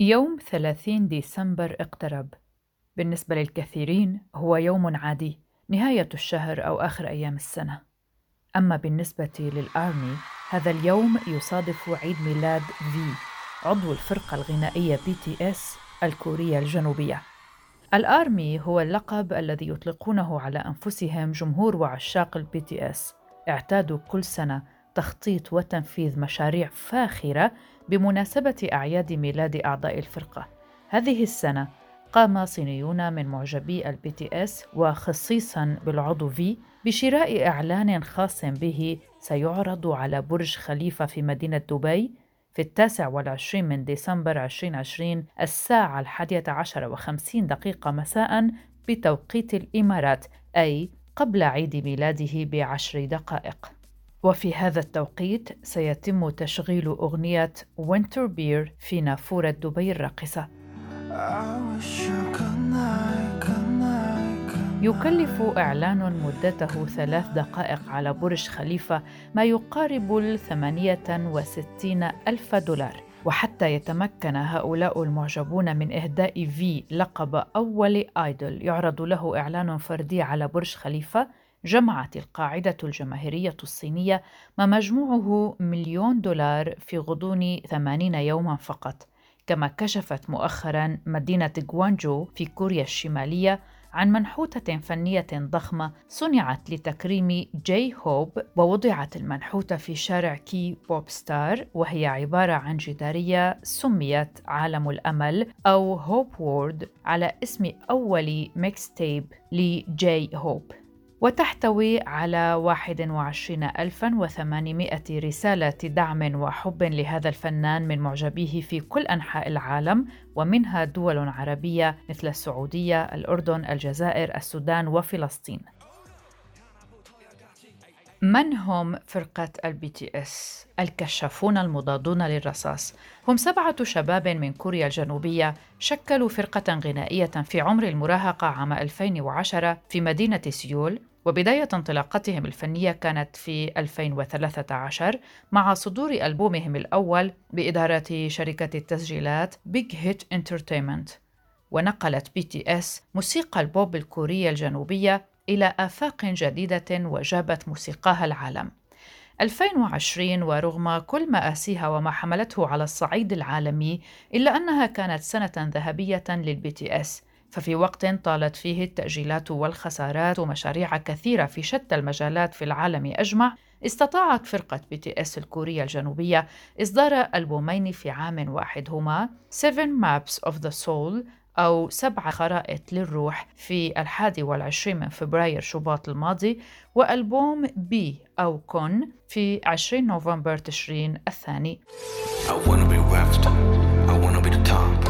يوم 30 ديسمبر اقترب. بالنسبة للكثيرين هو يوم عادي نهاية الشهر أو آخر أيام السنة. أما بالنسبة للآرمي هذا اليوم يصادف عيد ميلاد في عضو الفرقة الغنائية BTS الكورية الجنوبية. الآرمي هو اللقب الذي يطلقونه على أنفسهم جمهور وعشاق ال BTS اعتادوا كل سنة تخطيط وتنفيذ مشاريع فاخرة بمناسبة أعياد ميلاد أعضاء الفرقة. هذه السنة قام صينيون من معجبي ال BTS وخصيصا بالعضو V بشراء إعلان خاص به سيعرض على برج خليفة في مدينة دبي في التاسع والعشرين من ديسمبر 2020 الساعة الحادية عشر وخمسين دقيقة مساء بتوقيت الإمارات أي قبل عيد ميلاده بعشر دقائق وفي هذا التوقيت سيتم تشغيل أغنية وينتر بير في نافورة دبي الراقصة. يكلف إعلان مدته ثلاث دقائق على برج خليفة ما يقارب الثمانية وستين ألف دولار. وحتى يتمكن هؤلاء المعجبون من إهداء في لقب أول آيدول. يعرض له إعلان فردي على برج خليفة جمعت القاعدة الجماهيرية الصينية ما مجموعه مليون دولار في غضون ثمانين يوما فقط كما كشفت مؤخرا مدينة غوانجو في كوريا الشمالية عن منحوتة فنية ضخمة صنعت لتكريم جاي هوب ووضعت المنحوتة في شارع K-pop Star وهي عبارة عن جدارية سميت عالم الأمل أو Hope World على اسم أول mixtape لجاي هوب. وتحتوي على 21800 رسالة دعم وحب لهذا الفنان من معجبيه في كل أنحاء العالم ومنها دول عربية مثل السعودية، الأردن، الجزائر، السودان وفلسطين. من هم فرقة ال BTS؟ الكشافون المضادون للرصاص هم سبعة شباب من كوريا الجنوبية شكلوا فرقة غنائية في عمر المراهقة عام 2010 في مدينة سيول وبداية انطلاقتهم الفنية كانت في 2013 مع صدور ألبومهم الأول بإدارة شركة التسجيلات Big Hit Entertainment ونقلت BTS موسيقى البوب الكورية الجنوبية إلى آفاق جديدة وجابت موسيقاها العالم. 2020 ورغم كل مآسيها وما حملته على الصعيد العالمي إلا أنها كانت سنة ذهبية لل BTS. ففي وقت طالت فيه التأجيلات والخسارات ومشاريع كثيرة في شتى المجالات في العالم أجمع استطاعت فرقة BTS الكورية الجنوبية إصدار ألبومين في عام واحد هما Seven Maps of the Soul أو سبع خرائط للروح في الحادي والعشرين من فبراير شباط الماضي وألبوم BE أيقون في 20 نوفمبر تشرين الثاني. I wanna be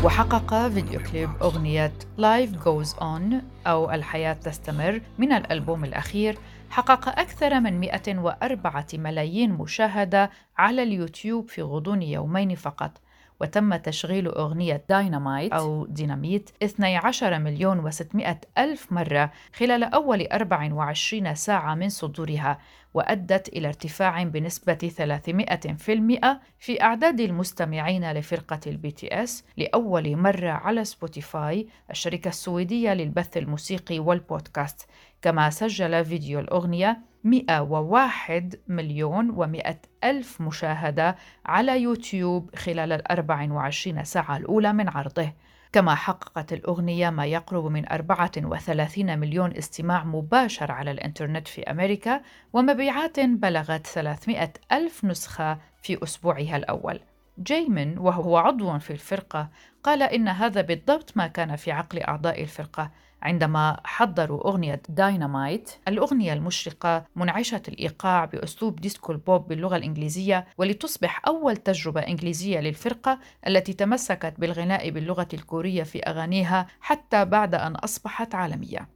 وحقق فيديو كليب أغنية Life Goes On أو الحياة تستمر من الألبوم الأخير. حقق أكثر من 104 ملايين مشاهدة على اليوتيوب في غضون يومين فقط. وتم تشغيل أغنية داينامايت أو ديناميت 12 مليون و600 ألف مرة خلال أول 24 ساعة من صدورها. وأدت إلى ارتفاع بنسبة 300% في أعداد المستمعين لفرقة ال BTS لأول مرة على Spotify الشركة السويدية للبث الموسيقي والبودكاست كما سجل فيديو الأغنية 101 مليون و100 ألف مشاهدة على يوتيوب خلال ال 24 ساعة الأولى من عرضه. كما حققت الأغنية ما يقرب من 34 مليون استماع مباشر على الإنترنت في أمريكا ومبيعات بلغت 300 ألف نسخة في أسبوعها الأول. جيمن وهو عضو في الفرقة قال إن هذا بالضبط ما كان في عقل أعضاء الفرقة. عندما حضروا أغنية داينامايت الأغنية المشرقة منعشة الإيقاع بأسلوب disco ال pop باللغة الإنجليزية ولتصبح أول تجربة إنجليزية للفرقة التي تمسكت بالغناء باللغة الكورية في أغانيها حتى بعد أن أصبحت عالمية.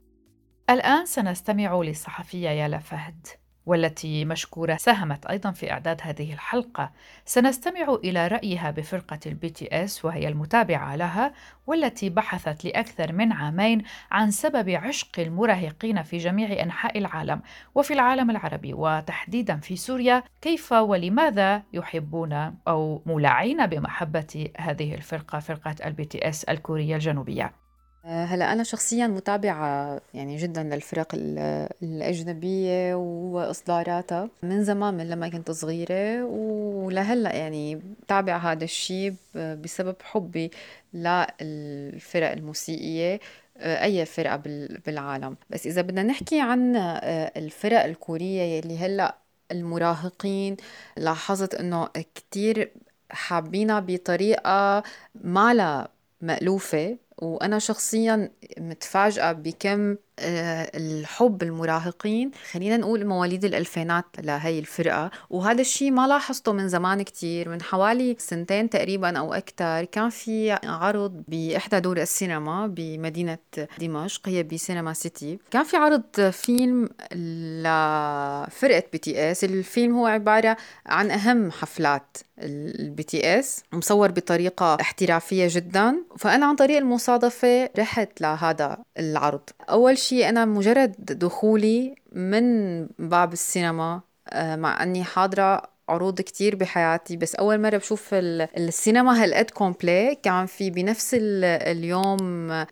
الآن سنستمع للصحفية يالا فهد. والتي مشكورة ساهمت أيضا في إعداد هذه الحلقة. سنستمع إلى رأيها بفرقة ال BTS وهي المتابعة لها والتي بحثت لأكثر من عامين عن سبب عشق المراهقين في جميع أنحاء العالم وفي العالم العربي وتحديدا في سوريا. كيف ولماذا يحبون أو مولعين بمحبة هذه الفرقة فرقة ال BTS الكورية الجنوبية؟ هلا أنا شخصيا متابعة يعني جدا للفرق الأجنبية وإصداراتها من زمان من لما كنت صغيرة ولهلأ يعني بتابع هذا الشيء بسبب حبي للفرق الموسيقية آه، أي فرقة بالعالم. بس إذا بدنا نحكي عن آه، الفرق الكورية يلي هلأ المراهقين لاحظت إنه كتير حابينها بطريقة ما لها مألوفة. وأنا شخصيا متفاجئة بكم آه، الحب المراهقين خلينا نقول مواليد الألفينات لهي الفرقة. وهذا الشيء ما لاحظته من زمان كتير من حوالي سنتين تقريبا أو أكثر كان في عرض بإحدى دور السينما بمدينة دمشق هي ب Cinema City. كان في عرض فيلم لفرقة BTS. الفيلم هو عبارة عن أهم حفلات ال BTS مصور بطريقة احترافية جدا. فأنا عن طريق المصادفة رحت لهذا العرض. أول شيء أنا مجرد دخولي من باب السينما آه، مع أني حاضرة عروض كتير بحياتي بس أول مرة بشوف السينما هالقد complet. كان في بنفس اليوم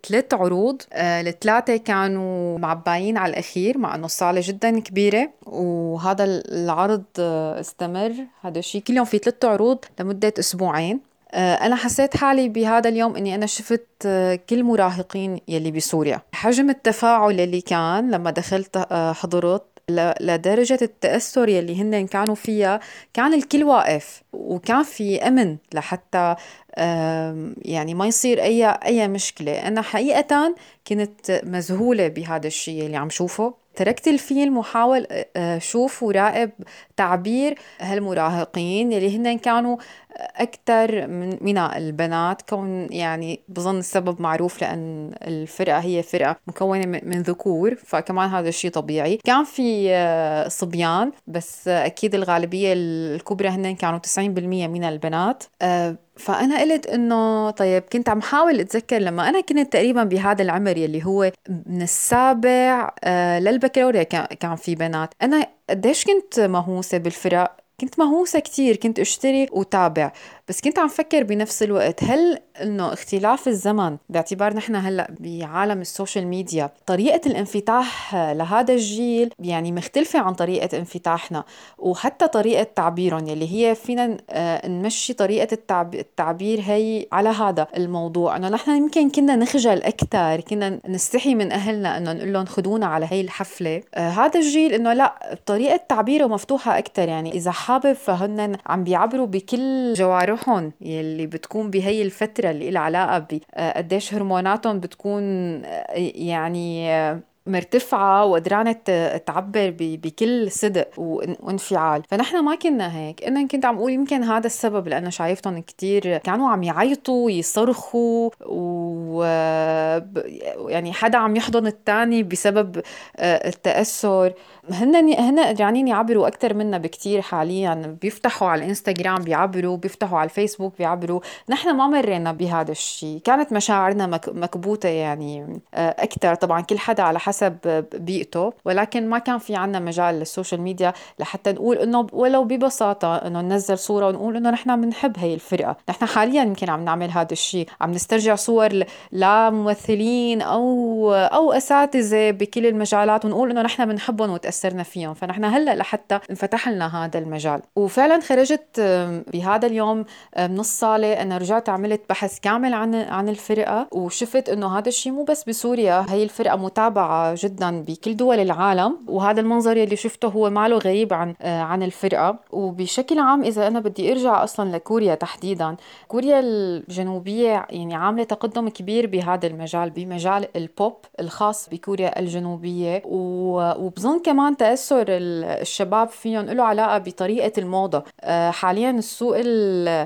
ثلاث عروض آه، الثلاثة كانوا معباين على الأخير مع أنه الصالة جدا كبيرة. وهذا العرض آه، استمر. هذا الشيء كل يوم في ثلاث عروض لمدة أسبوعين. أنا حسيت حالي بهذا اليوم إني أنا شفت آه، كل مراهقين يلي بسوريا. حجم التفاعل اللي كان لما دخلت آه، حضرت لدرجة التأثر يلي هن كانوا فيها كان الكل واقف وكان في أمن لحتى يعني ما يصير أي أي مشكلة. أنا حقيقة كنت مذهولة بهذا الشيء اللي عم شوفه. تركت الفيلم وحاول شوف وراقب تعبير هالمراهقين اللي هن كانوا أكثر من من البنات. كون يعني بظن السبب معروف لأن الفرقة هي فرقة مكونة من ذكور فكمان هذا الشيء طبيعي. كان في آه، صبيان بس أكيد الغالبية الكبرى هن كانوا 90% من البنات. فأنا قلت إنه طيب كنت عم حاول أتذكر لما أنا كنت تقريبا بهذا العمر يلي هو من السابع آه، للبكالوريا كان في بنات. أنا قديش كنت مهووسة بالفرق؟ كنت مهووسة كتير كنت اشتري وتابع. بس كنت عم فكر بنفس الوقت هل إنه اختلاف الزمن باعتبار نحن هلأ بعالم ال social media طريقة الانفتاح لهذا الجيل يعني مختلفة عن طريقة انفتاحنا؟ وحتى طريقة تعبيرهم يلي هي فينا آه، نمشي طريقة التعبير هي على هذا الموضوع. إنه نحن يمكن كنا نخجل أكثر كنا نستحي من أهلنا إنه نقول لهم خذونا على هي الحفلة. آه هذا الجيل إنه لأ طريقة تعبيره مفتوحة أكثر يعني إذا حابب فهن عم بيعبروا بكل جوارحهم يلي بتكون بهي الفترة اللي لها علاقة بقديش آه، هرموناتهم بتكون آه، يعني آه، مرتفعة وقدرانة تعبر بكل صدق وانفعال. فنحن ما كنا هيك. أنا كنت عم أقول يمكن هذا السبب لأنه شايفتهم كتير كانوا عم يعيطوا ويصرخوا و يعني حدا عم يحضن الثاني بسبب التأثر. هن هن قدرانين يعبروا أكثر منا بكثير حاليا. بيفتحوا على الإنستغرام بيعبروا بيفتحوا على الفيسبوك بيعبروا. نحن ما مرينا بهذا الشيء كانت مشاعرنا مكبوتة يعني آه، أكثر طبعا كل حدا على حسب بيئته ولكن ما كان في عنا مجال للسوشيال ميديا لحتى نقول إنه ولو ببساطة إنه ننزل صورة ونقول إنه نحن بنحب هي الفرقة. نحن حاليا يمكن عم نعمل هذا الشيء. عم نسترجع صور لممثلين أو أو أساتذة بكل المجالات ونقول إنه نحن بنحبهم وتأثر تأثرنا فيهم. فنحن هلأ لحتى انفتح لنا هذا المجال. وفعلا خرجت بهذا اليوم من الصالة أنا رجعت عملت بحث كامل عن عن الفرقة وشفت إنه هذا الشيء مو بس بسوريا. هي الفرقة جدا بكل دول العالم وهذا المنظر اللي شفته هو ماله غريب عن آه، عن الفرقة. وبشكل عام إذا أنا بدي أرجع أصلا لكوريا تحديدا كوريا الجنوبية يعني عاملة تقدم كبير بهذا المجال بمجال البوب الخاص بكوريا الجنوبية. وبظن كمان كمان تأثر الشباب فيهم له علاقة بطريقة الموضة. آه، حاليا السوق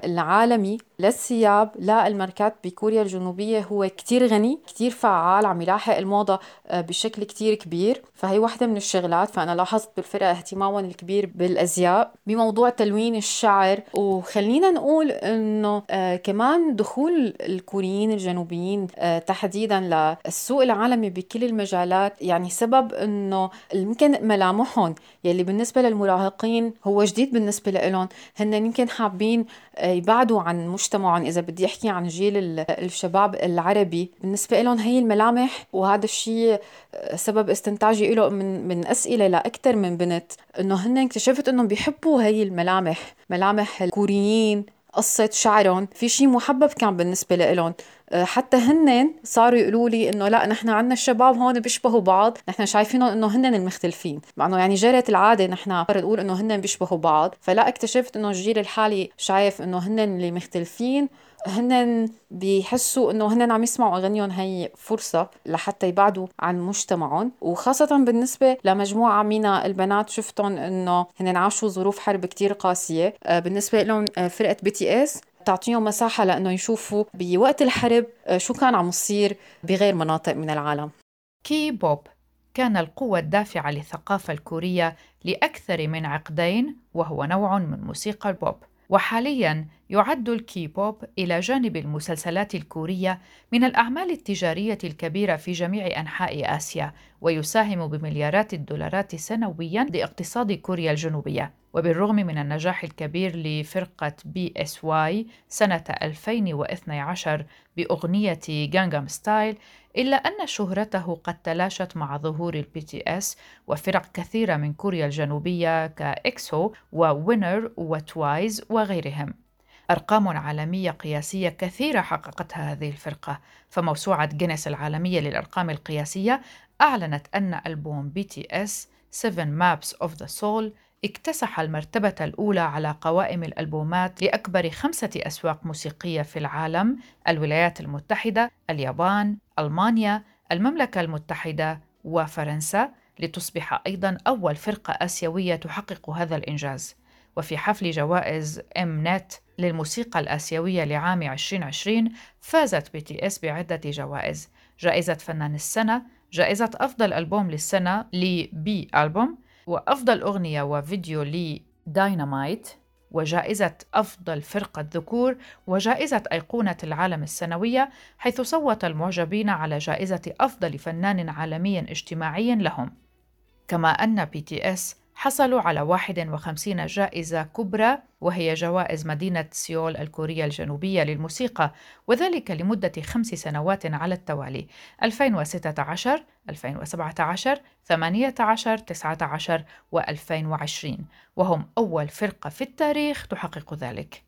العالمي للثياب للماركات بكوريا الجنوبية هو كتير غني كتير فعال عم يلاحق الموضة آه، بشكل كتير كبير. فهي واحدة من الشغلات فأنا لاحظت بالفرقة اهتمامهم الكبير بالأزياء. بموضوع تلوين الشعر وخلينا نقول إنه آه كمان دخول الكوريين الجنوبيين آه تحديدا للسوق العالمي بكل المجالات يعني سبب إنه يمكن ملامحهم يلي بالنسبة للمراهقين هو جديد بالنسبة لهم هن يمكن حابين يبعدوا عن مجتمعهم إذا بدي أحكي عن جيل الشباب العربي. بالنسبة لهم هي الملامح وهذا الشيء آه، سبب استنتاجي له من من أسئلة لأكثر من بنت. إنه هن اكتشفت إنهم بيحبوا هي الملامح ملامح الكوريين قصة شعرهم. في شيء محبب كان بالنسبة لهم حتى هن صاروا يقولوا لي إنه لا نحن عندنا الشباب هون بيشبهوا بعض نحن شايفينهم إنه هن المختلفين. مع إنه يعني جرت العادة نحن نقول إنه هن بيشبهوا بعض. فلا اكتشفت إنه الجيل الحالي شايف إنه هن اللي مختلفين هن بيحسوا إنه هن عم يسمعوا أغانيهم هي فرصة لحتى يبعدوا عن مجتمعهم. وخاصة بالنسبة لمجموعة من البنات شفتهم إنه هن عاشوا ظروف حرب كتير قاسية. آه، بالنسبة لهم آه، فرقة BTS تعطيهم مساحة لأنه يشوفوا بوقت الحرب آه، شو كان عم يصير بغير مناطق من العالم. كي بوب كان القوة الدافعة للثقافة الكورية لأكثر من عقدين وهو نوع من موسيقى البوب. وحاليا يعد الكي بوب إلى جانب المسلسلات الكورية من الأعمال التجارية الكبيرة في جميع أنحاء آسيا ويساهم بمليارات الدولارات سنويا لاقتصاد كوريا الجنوبية. وبالرغم من النجاح الكبير لفرقة بي إس واي سنة 2012 بأغنية جانجام ستايل إلا أن شهرته قد تلاشت مع ظهور البي تي إس وفرق كثيرة من كوريا الجنوبية كإكسو ووينر وتوايز وغيرهم. أرقام عالمية قياسية كثيرة حققتها هذه الفرقة فموسوعة جينيس العالمية للأرقام القياسية أعلنت أن ألبوم بي تي اس 7 Maps of the Soul اكتسح المرتبة الأولى على قوائم الألبومات لأكبر خمسة أسواق موسيقية في العالم الولايات المتحدة، اليابان، ألمانيا، المملكة المتحدة وفرنسا لتصبح أيضا أول فرقة آسيوية تحقق هذا الإنجاز. وفي حفل جوائز ام نت للموسيقى الآسيوية لعام 2020 فازت بي تي اس بعدة جوائز. جائزة فنان السنة جائزة أفضل ألبوم للسنة لبي ألبوم وأفضل أغنية وفيديو لداينامايت وجائزة أفضل فرقة ذكور وجائزة أيقونة العالم السنوية حيث صوت المعجبين على جائزة أفضل فنان عالمي اجتماعي لهم. كما أن بي تي اس حصلوا على 51 جائزة كبرى وهي جوائز مدينة سيول الكورية الجنوبية للموسيقى وذلك لمدة خمس سنوات على التوالي. 2016 2017 18 19 و2020 وهم أول فرقة في التاريخ تحقق ذلك.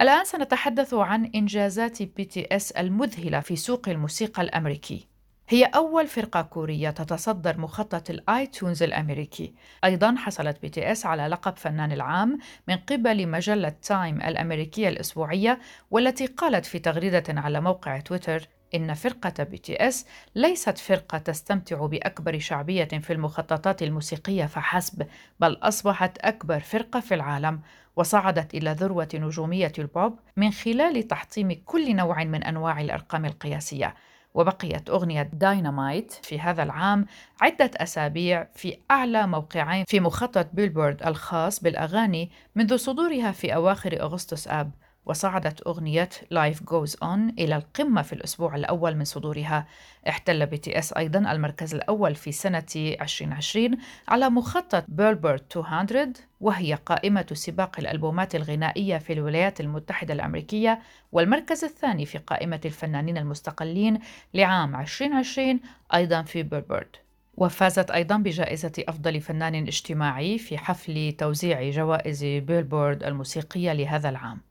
الآن سنتحدث عن إنجازات بي تي إس المذهلة في سوق الموسيقى الأمريكي. هي أول فرقة كورية تتصدر مخطط الآيتونز الأمريكي. أيضا حصلت بي تي إس على لقب فنان العام من قبل مجلة تايم الأمريكية الأسبوعية والتي قالت في تغريدة على موقع تويتر إن فرقة بي تي إس ليست فرقة تستمتع بأكبر شعبية في المخططات الموسيقية فحسب بل أصبحت أكبر فرقة في العالم وصعدت إلى ذروة نجومية البوب من خلال تحطيم كل نوع من أنواع الأرقام القياسية. وبقيت أغنية داينامايت في هذا العام عدة أسابيع في أعلى موقعين في مخطط بيلبورد الخاص بالأغاني منذ صدورها في أواخر أغسطس آب. وصعدت أغنية Life Goes On إلى القمة في الأسبوع الأول من صدورها. احتل بي تي اس أيضا المركز الأول في سنة 2020 على مخطط بيلبورد 200 وهي قائمة سباق الألبومات الغنائية في الولايات المتحدة الأمريكية والمركز الثاني في قائمة الفنانين المستقلين لعام 2020 أيضا في بيلبورد وفازت أيضا بجائزة أفضل فنان اجتماعي في حفل توزيع جوائز بيلبورد الموسيقية لهذا العام.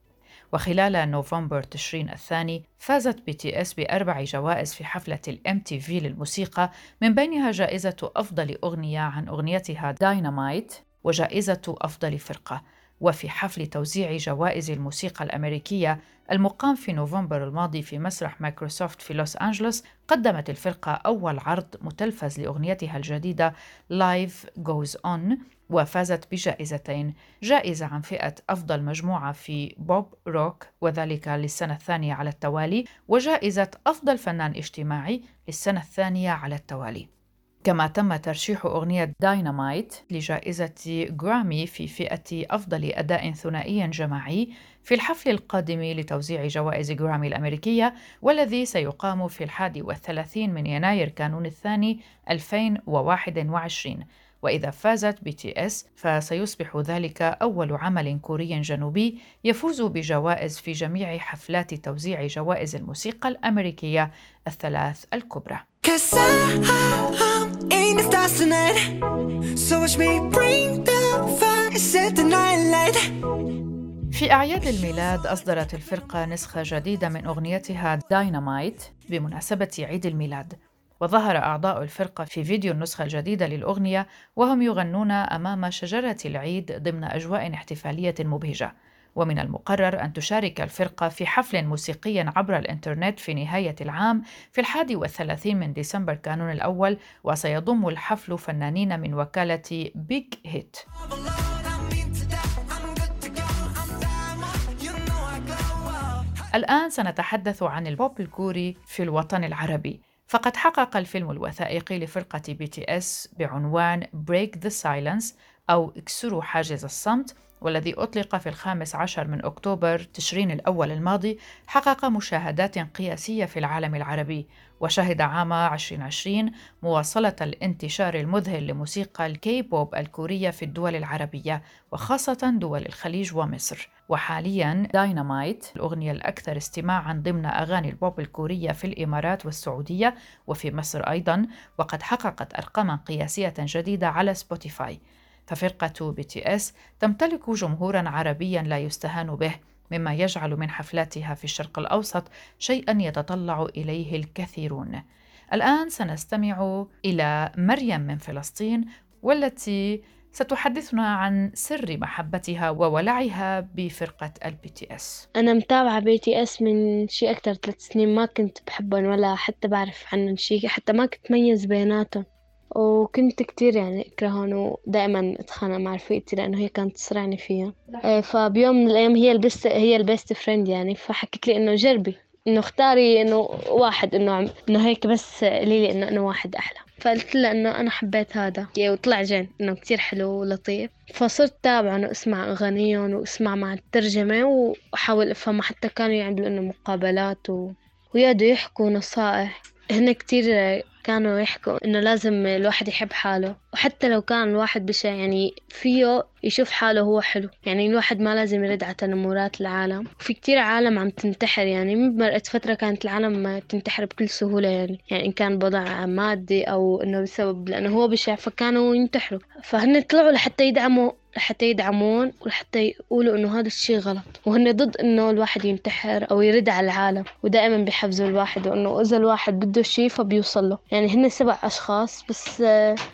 وخلال نوفمبر تشرين الثاني فازت بي تي إس بأربع جوائز في حفلة الام تي في للموسيقى من بينها جائزة أفضل أغنية عن أغنيتها داينامايت وجائزة أفضل فرقة. وفي حفل توزيع جوائز الموسيقى الأمريكية المقام في نوفمبر الماضي في مسرح مايكروسوفت في لوس أنجلوس قدمت الفرقة أول عرض متلفز لأغنيتها الجديدة Life Goes On وفازت بجائزتين. جائزة عن فئة أفضل مجموعة في بوب روك وذلك للسنة الثانية على التوالي وجائزة أفضل فنان اجتماعي للسنة الثانية على التوالي. كما تم ترشيح أغنية داينامايت لجائزة جرامي في فئة أفضل أداء ثنائي جماعي في الحفل القادم لتوزيع جوائز جرامي الأمريكية والذي سيقام في الحادي والثلاثين من يناير كانون الثاني 2021 وإذا فازت بي تي إس فسيصبح ذلك أول عمل كوري جنوبي يفوز بجوائز في جميع حفلات توزيع جوائز الموسيقى الأمريكية الثلاث الكبرى. في أعياد الميلاد أصدرت الفرقة نسخة جديدة من أغنيتها داينامايت بمناسبة عيد الميلاد وظهر أعضاء الفرقة في فيديو النسخة الجديدة للأغنية وهم يغنون أمام شجرة العيد ضمن أجواء احتفالية مبهجة. ومن المقرر أن تشارك الفرقة في حفل موسيقي عبر الإنترنت في نهاية العام في الحادي والثلاثين من ديسمبر كانون الأول وسيضم الحفل فنانين من وكالة بيج هيت الآن سنتحدث عن البوب الكوري في الوطن العربي. فقد حقق الفيلم الوثائقي لفرقة بي تي إس بعنوان Break the Silence أو اكسروا حاجز الصمت والذي أطلق في الخامس عشر من أكتوبر تشرين الأول الماضي حقق مشاهدات قياسية في العالم العربي. وشهد عام 2020 مواصلة الانتشار المذهل لموسيقى الكي بوب الكورية في الدول العربية وخاصة دول الخليج ومصر. وحاليا داينامايت الأغنية الأكثر استماعا ضمن أغاني البوب الكورية في الإمارات والسعودية وفي مصر أيضا وقد حققت أرقاما قياسية جديدة على سبوتيفاي. ففرقة بي تي اس تمتلك جمهورا عربيا لا يستهان به مما يجعل من حفلاتها في الشرق الأوسط شيئا يتطلع إليه الكثيرون. الآن سنستمع إلى مريم من فلسطين والتي ستحدثنا عن سر محبتها وولعها بفرقة ال BTS أنا متابعة BTS من شي أكتر ثلاث سنين ما كنت بحبهم ولا حتى بعرف عنهم شي حتى ما كنت ميز بيناتهم. وكنت كتير يعني أكرههم ودائما أتخانق مع رفيقتي لأنه هي كانت تصرعني فيها. إيه، فبيوم من الأيام هي ال best هي ال best friend يعني فحكت لي إنه جربي إنه اختاري إنه واحد إنه إنه هيك بس قولي لي إنه أنا واحد أحلى. فقلت لها إنه أنا حبيت هذا. وطلع جن إنه كتير حلو ولطيف. فصرت تابعهم وأسمع أغانيهم وأسمع مع الترجمة وأحاول أفهم حتى كانوا يعملوا إنه مقابلات و... ويقعدوا يحكوا نصائح. هن كتير كانوا يحكوا إنه لازم الواحد يحب حاله. وحتى لو كان الواحد بشع يعني فيه يشوف حاله هو حلو. يعني الواحد ما لازم يرد على تنمرات العالم. وفي كتير عالم عم تنتحر يعني مرقت فترة كانت العالم تنتحر بكل سهولة يعني يعني إن كان بضع مادي أو إنه بسبب لأنه هو بشع فكانوا ينتحروا. فهن طلعوا لحتى يدعموا لحتى يدعمون ولحتى يقولوا إنه هذا الشيء غلط. وهن ضد إنه الواحد ينتحر أو يرد على العالم. ودائما بيحفزوا الواحد وإنه إذا الواحد بده شيء فبيوصل له. يعني هن سبع أشخاص بس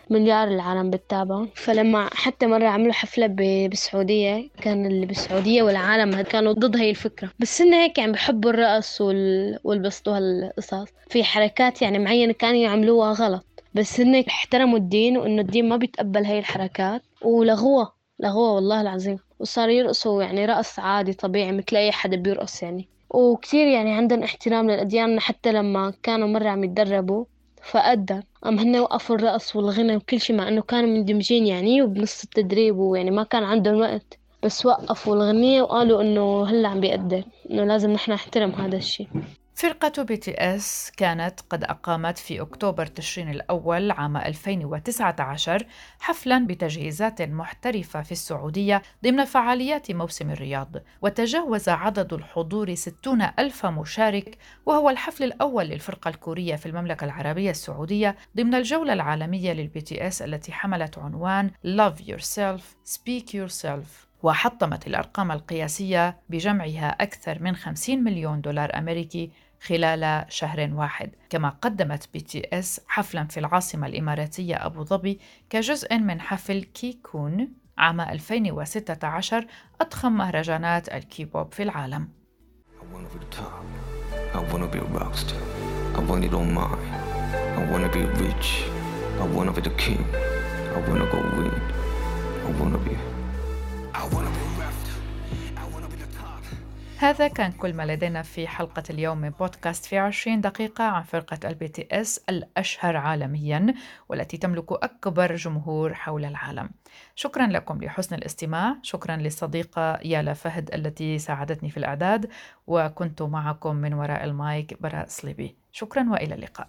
مليار العالم بتتابعهم فلما حتى مرة عملوا حفلة بالسعودية كان اللي بالسعودية والعالم كانوا ضد هاي الفكرة. بس هن هيك يعني بحبوا الرقص وال... والبسطوا هالقصص في حركات يعني معينة كانوا يعملوها غلط. بس هن احترموا الدين وإنه الدين ما بيتقبل هاي الحركات. ولغوها لغوها والله العظيم. وصار يرقصوا يعني رقص عادي طبيعي مثل أي حدا بيرقص يعني. وكتير يعني عندهم احترام للأديان حتى لما كانوا مرة عم يتدربوا. فأدى. أم هن وقفوا الرقص والغنى وكل شي مع إنه كانوا مندمجين يعني وبنص التدريب ويعني ما كان عندهم وقت. بس وقفوا الغنية وقالوا إنه هلأ عم بيقدر إنه لازم نحن نحترم هذا الشي فرقة بي تي إس كانت قد أقامت في أكتوبر تشرين الأول عام 2019 حفلا بتجهيزات محترفة في السعودية ضمن فعاليات موسم الرياض وتجاوز عدد الحضور 60 ألف مشارك وهو الحفل الأول للفرقة الكورية في المملكة العربية السعودية ضمن الجولة العالمية لل BTS التي حملت عنوان Love Yourself Speak Yourself. وحطمت الأرقام القياسية بجمعها أكثر من 50 مليون دولار أمريكي خلال شهر واحد. كما قدمت BTS حفلا في العاصمة الإماراتية أبو ظبي كجزء من حفل KCON عام 2016 أضخم مهرجانات الكيبوب في العالم. I wanna be هذا كان كل ما لدينا في حلقة اليوم من بودكاست في 20 دقيقة عن فرقة ال BTS الأشهر عالميا والتي تملك أكبر جمهور حول العالم. شكرا لكم لحسن الاستماع. شكرا للصديقة يالا فهد التي ساعدتني في الإعداد. وكنت معكم من وراء المايك براء صليبي شكرا وإلى اللقاء.